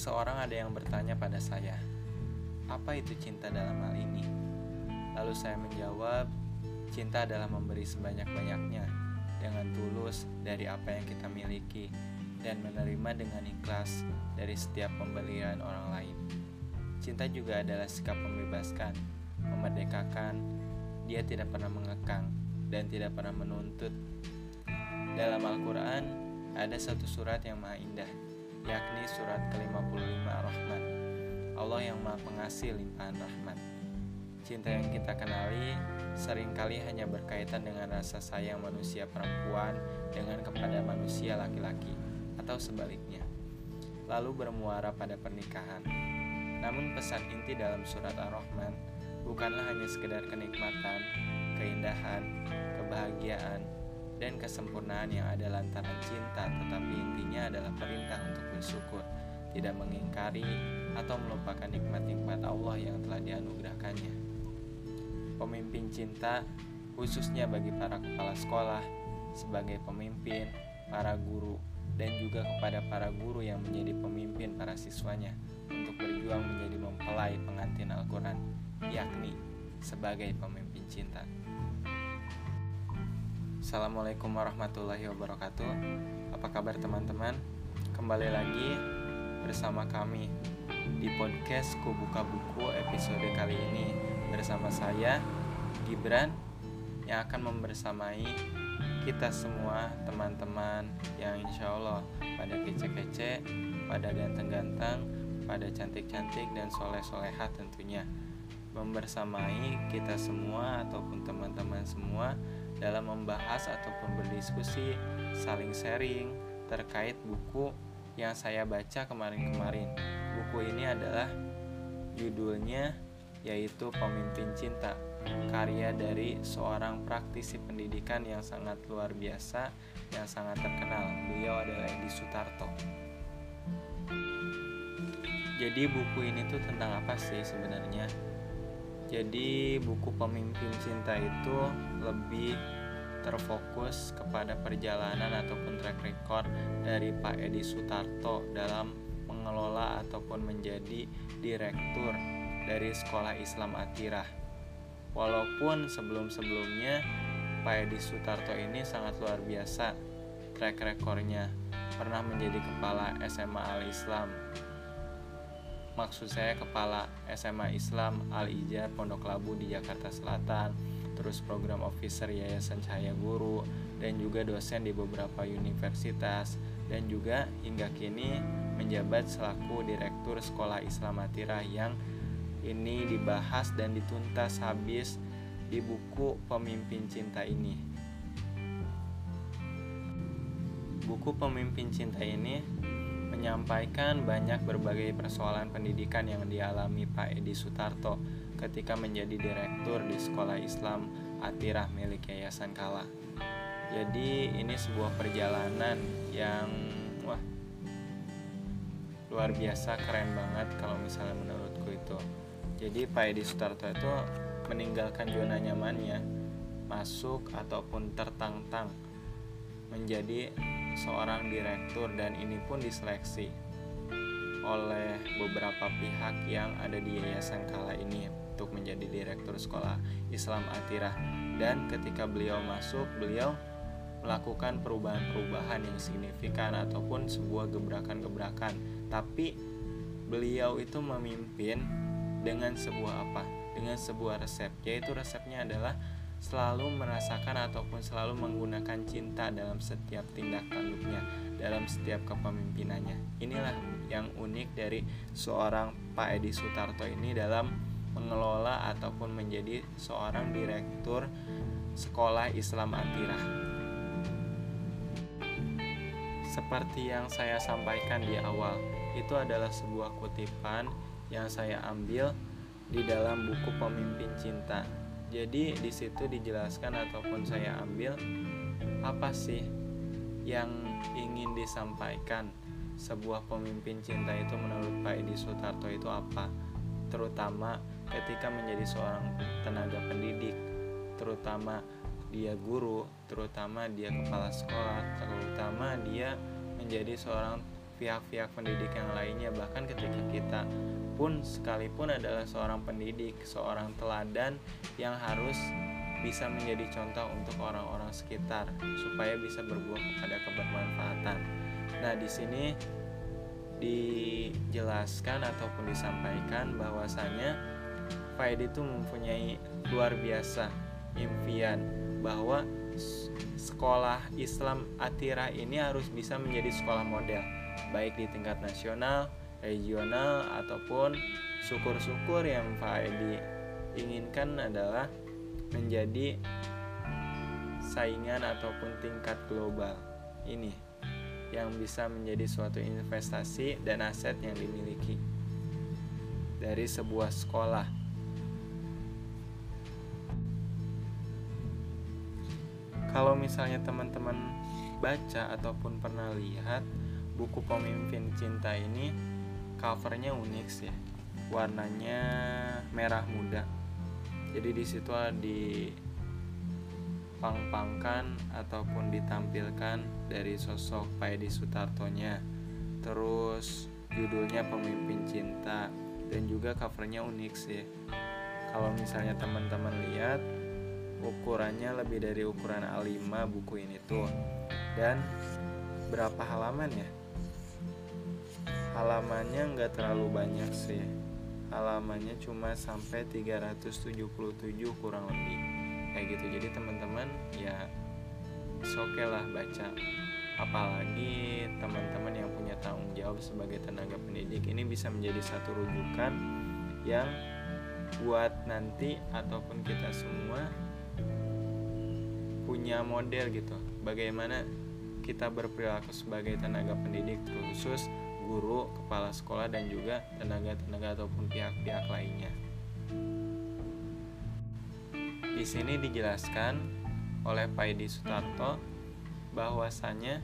Seseorang ada yang bertanya pada saya, "Apa itu cinta dalam hal ini?" Lalu saya menjawab, "Cinta adalah memberi sebanyak-banyaknya dengan tulus dari apa yang kita miliki dan menerima dengan ikhlas dari setiap pembelian orang lain." Cinta juga adalah sikap membebaskan, memerdekakan. Dia tidak pernah mengekang dan tidak pernah menuntut. Dalam Al-Quran, ada satu surat yang maha indah yakni surat ke-55 Ar-Rahman. Allah yang Maha Pengasih limpahan rahmat. Cinta yang kita kenali sering kali hanya berkaitan dengan rasa sayang manusia perempuan dengan kepada manusia laki-laki atau sebaliknya. Lalu bermuara pada pernikahan. Namun pesan inti dalam surat Ar-Rahman bukanlah hanya sekedar kenikmatan, keindahan, kebahagiaan, dan kesempurnaan yang ada lantaran cinta, tetapi intinya adalah perintah untuk bersyukur, tidak mengingkari atau melupakan nikmat-nikmat Allah yang telah dianugerahkannya. Pemimpin cinta, khususnya bagi para kepala sekolah, sebagai pemimpin, para guru, dan juga kepada para guru yang menjadi pemimpin para siswanya untuk berjuang menjadi mempelai pengantin Al-Quran, yakni sebagai pemimpin cinta. Assalamualaikum warahmatullahi wabarakatuh. Apa kabar teman-teman? Kembali lagi bersama kami di podcast Kubuka Buku episode kali ini. Bersama saya, Gibran Yang akan membersamai kita semua teman-teman Yang insya Allah pada kece-kece, pada ganteng-ganteng, pada cantik-cantik dan soleh-solehat tentunya. Membersamai kita semua ataupun teman-teman semua dalam membahas ataupun berdiskusi, saling sharing terkait buku yang saya baca kemarin-kemarin. Buku ini adalah judulnya yaitu Pemimpin Cinta, karya dari seorang praktisi pendidikan yang sangat luar biasa, yang sangat terkenal. Beliau adalah Edi Sutarto. Jadi buku ini tuh tentang apa sih sebenarnya? Jadi buku Pemimpin Cinta itu lebih terfokus kepada perjalanan ataupun track record dari Pak Edi Sutarto dalam mengelola ataupun menjadi direktur dari Sekolah Islam Atirah. Walaupun sebelum-sebelumnya Pak Edi Sutarto ini sangat luar biasa track recordnya pernah menjadi kepala SMA Al Islam maksud saya kepala SMA Islam Al Ijar Pondok Labu di Jakarta Selatan terus program officer Yayasan Cahaya Guru dan juga dosen di beberapa universitas dan juga hingga kini menjabat selaku direktur Sekolah Islam Atirah yang ini dibahas dan dituntas habis di buku Pemimpin Cinta ini. Buku Pemimpin Cinta ini menyampaikan banyak berbagai persoalan pendidikan yang dialami Pak Edi Sutarto ketika menjadi direktur di Sekolah Islam Atirah milik Yayasan Kala. Jadi ini sebuah perjalanan yang wah luar biasa keren banget kalau misalnya menurutku itu. Jadi Pak Edi Sutarto itu meninggalkan zona nyamannya masuk ataupun tertang-tang menjadi seorang direktur dan ini pun diseleksi oleh beberapa pihak yang ada di Yayasan Kala ini untuk menjadi direktur sekolah Islam Atirah. Dan ketika beliau masuk beliau melakukan perubahan-perubahan yang signifikan ataupun sebuah gebrakan-gebrakan. Tapi beliau itu memimpin dengan sebuah apa? Dengan sebuah resep yaitu resepnya adalah selalu merasakan ataupun selalu menggunakan cinta dalam setiap tindak tanduknya, dalam setiap kepemimpinannya. Inilah yang unik dari seorang Pak Edi Sutarto ini dalam mengelola ataupun menjadi seorang direktur sekolah Islam Atirah. Seperti yang saya sampaikan di awal, itu adalah sebuah kutipan yang saya ambil di dalam buku Pemimpin Cinta jadi di situ dijelaskan ataupun saya ambil apa sih yang ingin disampaikan sebuah pemimpin cinta itu menurut Pak Edi Sutarto itu apa? Terutama ketika menjadi seorang tenaga pendidik, terutama dia guru, terutama dia kepala sekolah, terutama dia menjadi seorang pihak-pihak pendidik yang lainnya bahkan ketika kita pun sekalipun adalah seorang pendidik, seorang teladan yang harus bisa menjadi contoh untuk orang-orang sekitar supaya bisa berbuah kepada kebermanfaatan. Nah, di sini dijelaskan ataupun disampaikan bahwasanya Faid itu mempunyai luar biasa impian bahwa sekolah Islam Atira ini harus bisa menjadi sekolah model baik di tingkat nasional, regional ataupun syukur-syukur yang Faidi inginkan adalah menjadi saingan ataupun tingkat global ini yang bisa menjadi suatu investasi dan aset yang dimiliki dari sebuah sekolah. Kalau misalnya teman-teman baca ataupun pernah lihat buku pemimpin cinta ini covernya unik sih. Warnanya merah muda. Jadi di situ di pang-pangkan ataupun ditampilkan dari sosok Paedi Sutartonya. Terus judulnya pemimpin cinta. Dan juga covernya unik sih. Kalau misalnya teman-teman lihat ukurannya lebih dari ukuran A5 buku ini tuh. Dan berapa halaman ya halamannya nggak terlalu banyak sih. Halamannya cuma sampai 377 kurang lebih kayak gitu. Jadi teman-teman ya oke lah baca. Apalagi teman-teman yang punya tanggung jawab sebagai tenaga pendidik ini bisa menjadi satu rujukan yang buat nanti ataupun kita semua punya model gitu. Bagaimana kita berperilaku sebagai tenaga pendidik khusus guru, kepala sekolah dan juga tenaga-tenaga ataupun pihak-pihak lainnya. Di sini dijelaskan oleh Paidi Sutarto bahwasanya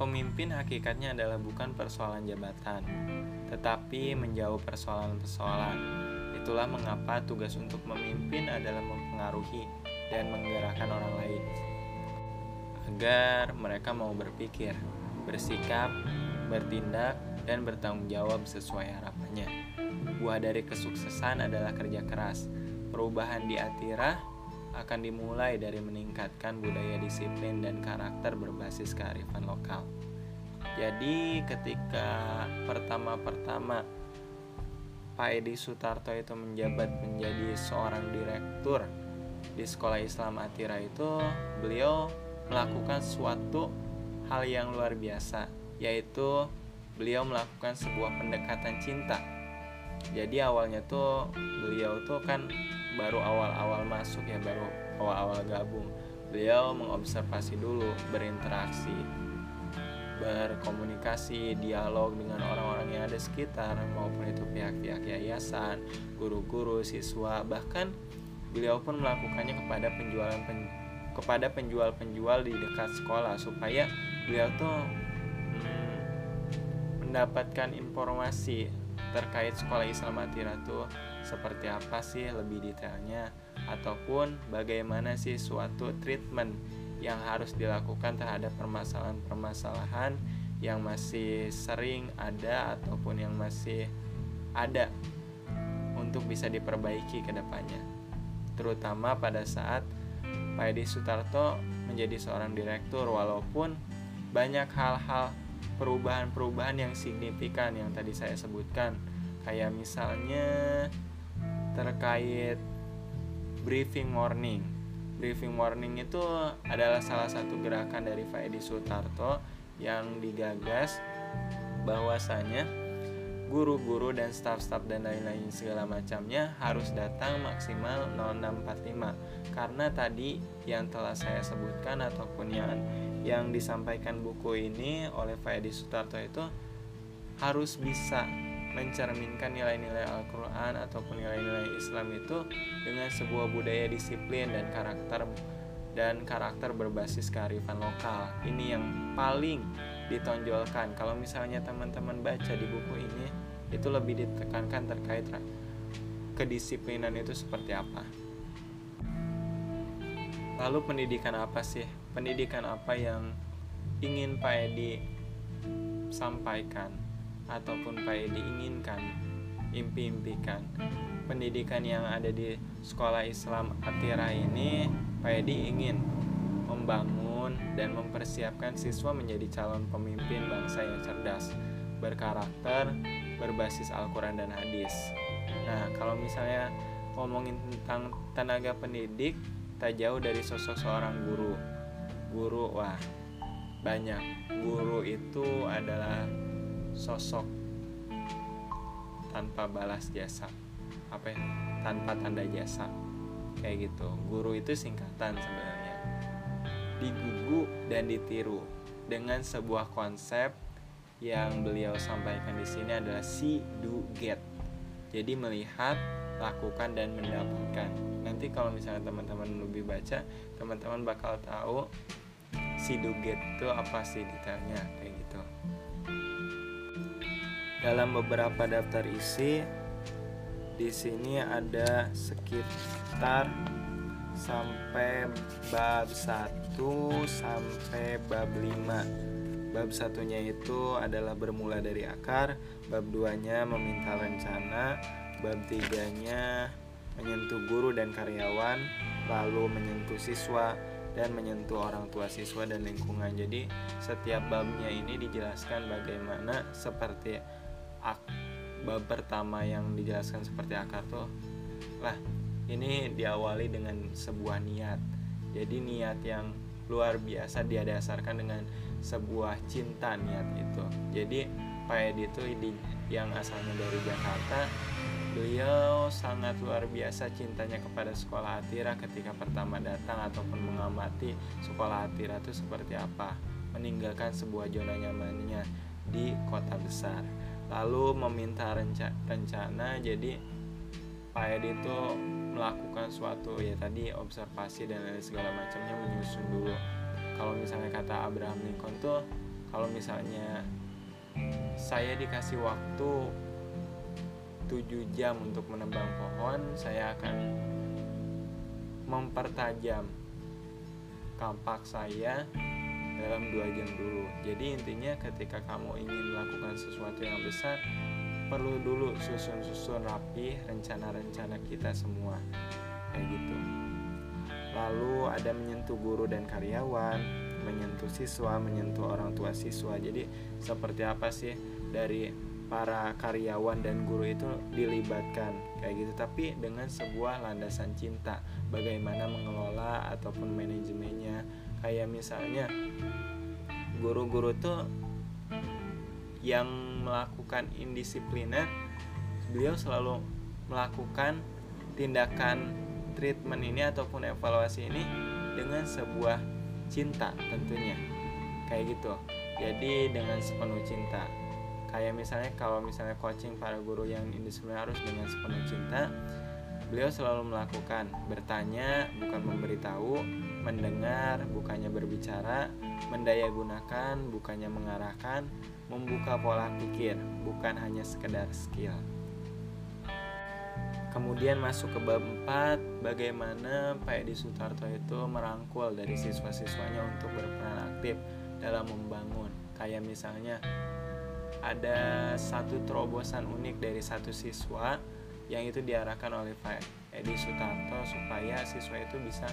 pemimpin hakikatnya adalah bukan persoalan jabatan, tetapi menjawab persoalan-persoalan. Itulah mengapa tugas untuk memimpin adalah mempengaruhi dan menggerakkan orang lain agar mereka mau berpikir, bersikap, bertindak, dan bertanggung jawab sesuai harapannya. Buah dari kesuksesan adalah kerja keras. Perubahan di Atira akan dimulai dari meningkatkan budaya disiplin dan karakter berbasis kearifan lokal. Jadi ketika pertama-pertama Pak Edi Sutarto itu menjabat menjadi seorang direktur di Sekolah Islam Atira itu, beliau melakukan suatu hal yang luar biasa, yaitu beliau melakukan sebuah pendekatan cinta. Jadi awalnya tuh beliau tuh kan baru awal-awal masuk ya, baru awal-awal gabung. Beliau mengobservasi dulu, berinteraksi, berkomunikasi, dialog dengan orang-orang yang ada sekitar maupun itu pihak-pihak yayasan, guru-guru, siswa, bahkan beliau pun melakukannya kepada penjualan pen, kepada penjual-penjual di dekat sekolah supaya beliau tuh hmm, mendapatkan informasi terkait sekolah Islam Atira tuh seperti apa sih lebih detailnya ataupun bagaimana sih suatu treatment yang harus dilakukan terhadap permasalahan-permasalahan yang masih sering ada ataupun yang masih ada untuk bisa diperbaiki ke depannya. Terutama pada saat Pak Edi Sutarto menjadi seorang direktur walaupun banyak hal-hal perubahan-perubahan yang signifikan yang tadi saya sebutkan. Kayak misalnya terkait briefing morning briefing morning itu adalah salah satu gerakan dari Pak Edi Sutarto yang digagas bahwasanya guru-guru dan staff-staff dan lain-lain segala macamnya harus datang maksimal 0645 karena tadi yang telah saya sebutkan ataupun yang yang disampaikan buku ini oleh Pak Edi Sutarto itu harus bisa mencerminkan nilai-nilai Al-Quran ataupun nilai-nilai Islam itu dengan sebuah budaya disiplin dan karakter dan karakter berbasis kearifan lokal. Ini yang paling ditonjolkan. Kalau misalnya teman-teman baca di buku ini itu lebih ditekankan terkait kedisiplinan itu seperti apa lalu pendidikan apa sih? Pendidikan apa yang ingin Pak Edi sampaikan ataupun Pak Edi inginkan impi-impikan? Pendidikan yang ada di sekolah Islam Atira ini Pak Edi ingin membangun dan mempersiapkan siswa menjadi calon pemimpin bangsa yang cerdas berkarakter berbasis Al-Quran dan hadis. Nah kalau misalnya ngomongin tentang tenaga pendidik tak jauh dari sosok seorang guru. Guru wah banyak. Guru itu adalah sosok tanpa balas jasa. Apa ya? Tanpa tanda jasa. Kayak gitu. Guru itu singkatan sebenarnya. Digugu dan ditiru dengan sebuah konsep yang beliau sampaikan di sini adalah see do get. Jadi melihat lakukan dan mendapatkan nanti kalau misalnya teman-teman lebih baca teman-teman bakal tahu see do get itu apa sih detailnya kayak gitu. Dalam beberapa daftar isi di sini ada sekitar sampai bab 1 sampai bab 5 bab satunya itu adalah bermula dari akar bab 2 nya meminta rencana bab 3 nya menyentuh guru dan karyawan lalu menyentuh siswa dan menyentuh orang tua siswa dan lingkungan. Jadi setiap babnya ini dijelaskan bagaimana seperti ak bab pertama yang dijelaskan seperti akar tuh lah ini diawali dengan sebuah niat. Jadi niat yang luar biasa dia dasarkan dengan sebuah cinta niat itu. Jadi Pak Edi itu yang asalnya dari Jakarta beliau sangat luar biasa cintanya kepada sekolah Atira ketika pertama datang ataupun mengamati sekolah Atira itu seperti apa meninggalkan sebuah zona nyamannya di kota besar lalu meminta renca rencana. Jadi Pak Edi itu melakukan suatu ya tadi observasi dan lain segala macamnya menyusun dulu. Kalau misalnya kata Abraham Lincoln tuh kalau misalnya saya dikasih waktu 7 jam untuk menebang pohon saya akan mempertajam kampak saya dalam dua jam dulu. Jadi intinya ketika kamu ingin melakukan sesuatu yang besar perlu dulu susun-susun rapi rencana-rencana kita semua. Kayak gitu. Lalu ada menyentuh guru dan karyawan menyentuh siswa menyentuh orang tua siswa. Jadi seperti apa sih dari para karyawan dan guru itu dilibatkan kayak gitu. Tapi dengan sebuah landasan cinta bagaimana mengelola ataupun manajemennya. Kayak misalnya guru-guru tuh yang melakukan indisipliner beliau selalu melakukan tindakan treatment ini ataupun evaluasi ini dengan sebuah cinta tentunya. Kayak gitu. Jadi dengan sepenuh cinta kayak misalnya kalau misalnya coaching para guru yang indisipliner harus dengan sepenuh cinta Beliau selalu melakukan bertanya, bukan memberitahu, mendengar, bukannya berbicara, mendayagunakan, bukannya mengarahkan, membuka pola pikir, bukan hanya sekedar skill. Kemudian masuk ke bab 4, bagaimana Pak Edi Sutarto itu merangkul dari siswa-siswanya untuk berperan aktif dalam membangun. Kayak misalnya ada satu terobosan unik dari satu siswa yang itu diarahkan oleh Pak Edi Sutanto supaya siswa itu bisa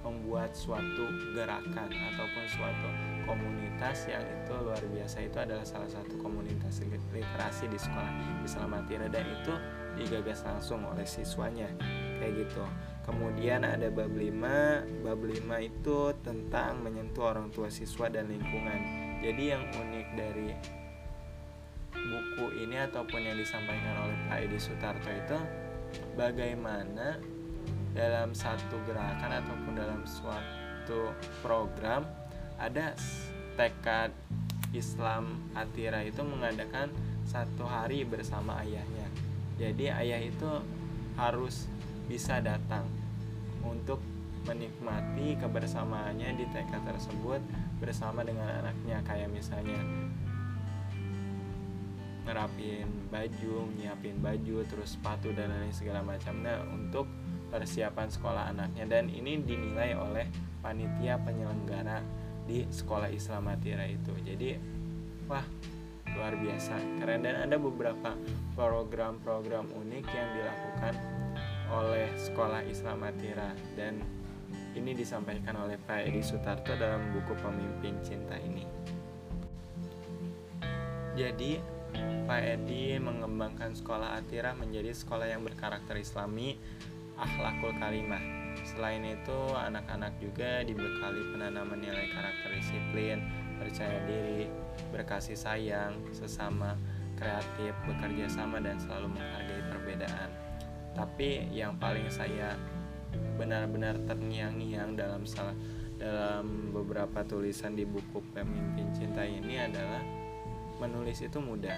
membuat suatu gerakan ataupun suatu komunitas yang itu luar biasa. Itu adalah salah satu komunitas literasi di sekolah Islam Atira dan itu digagas langsung oleh siswanya. Kayak gitu. Kemudian ada bab 5 bab 5 itu tentang menyentuh orang tua siswa dan lingkungan. Jadi yang unik dari buku ini ataupun yang disampaikan oleh Pak Edi Sutarto itu bagaimana dalam satu gerakan ataupun dalam suatu program ada tekad Islam Atira itu mengadakan satu hari bersama ayahnya. Jadi ayah itu harus bisa datang untuk menikmati kebersamaannya di TK tersebut bersama dengan anaknya kayak misalnya ngerapin baju, nyiapin baju, terus sepatu dan lain segala macamnya untuk persiapan sekolah anaknya dan ini dinilai oleh panitia penyelenggara di sekolah Islam Atira itu. Jadi wah luar biasa keren dan ada beberapa program-program unik yang dilakukan oleh sekolah Islam Atira dan ini disampaikan oleh Pak Edi Sutarto dalam buku Pemimpin Cinta ini. Jadi, Pak Edi mengembangkan sekolah Atira menjadi sekolah yang berkarakter Islami, akhlakul kalimah. Selain itu, anak-anak juga dibekali penanaman nilai karakter disiplin, percaya diri, berkasih sayang, sesama, kreatif, bekerja sama dan selalu menghargai perbedaan. Tapi yang paling saya benar-benar terngiang-ngiang dalam dalam beberapa tulisan di buku Pemimpin Cinta ini adalah menulis itu mudah.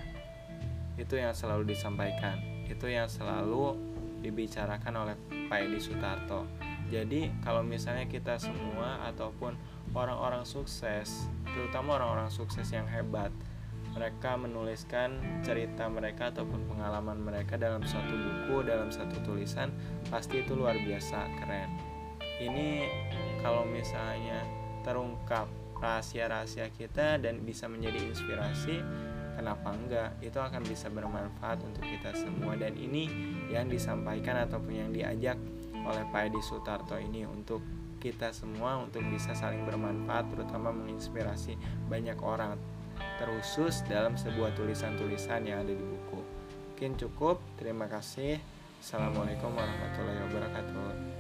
Itu yang selalu disampaikan. Itu yang selalu dibicarakan oleh Pak Edi Sutarto. Jadi kalau misalnya kita semua ataupun orang-orang sukses, terutama orang-orang sukses yang hebat, mereka menuliskan cerita mereka ataupun pengalaman mereka dalam satu buku, dalam satu tulisan, pasti itu luar biasa keren. Ini kalau misalnya terungkap rahasia-rahasia kita dan bisa menjadi inspirasi kenapa enggak? Itu akan bisa bermanfaat untuk kita semua. Dan ini yang disampaikan ataupun yang diajak oleh Pak Edi Sutarto ini untuk kita semua untuk bisa saling bermanfaat terutama menginspirasi banyak orang terusus dalam sebuah tulisan-tulisan yang ada di buku. Mungkin cukup. Terima kasih. Assalamualaikum warahmatullahi wabarakatuh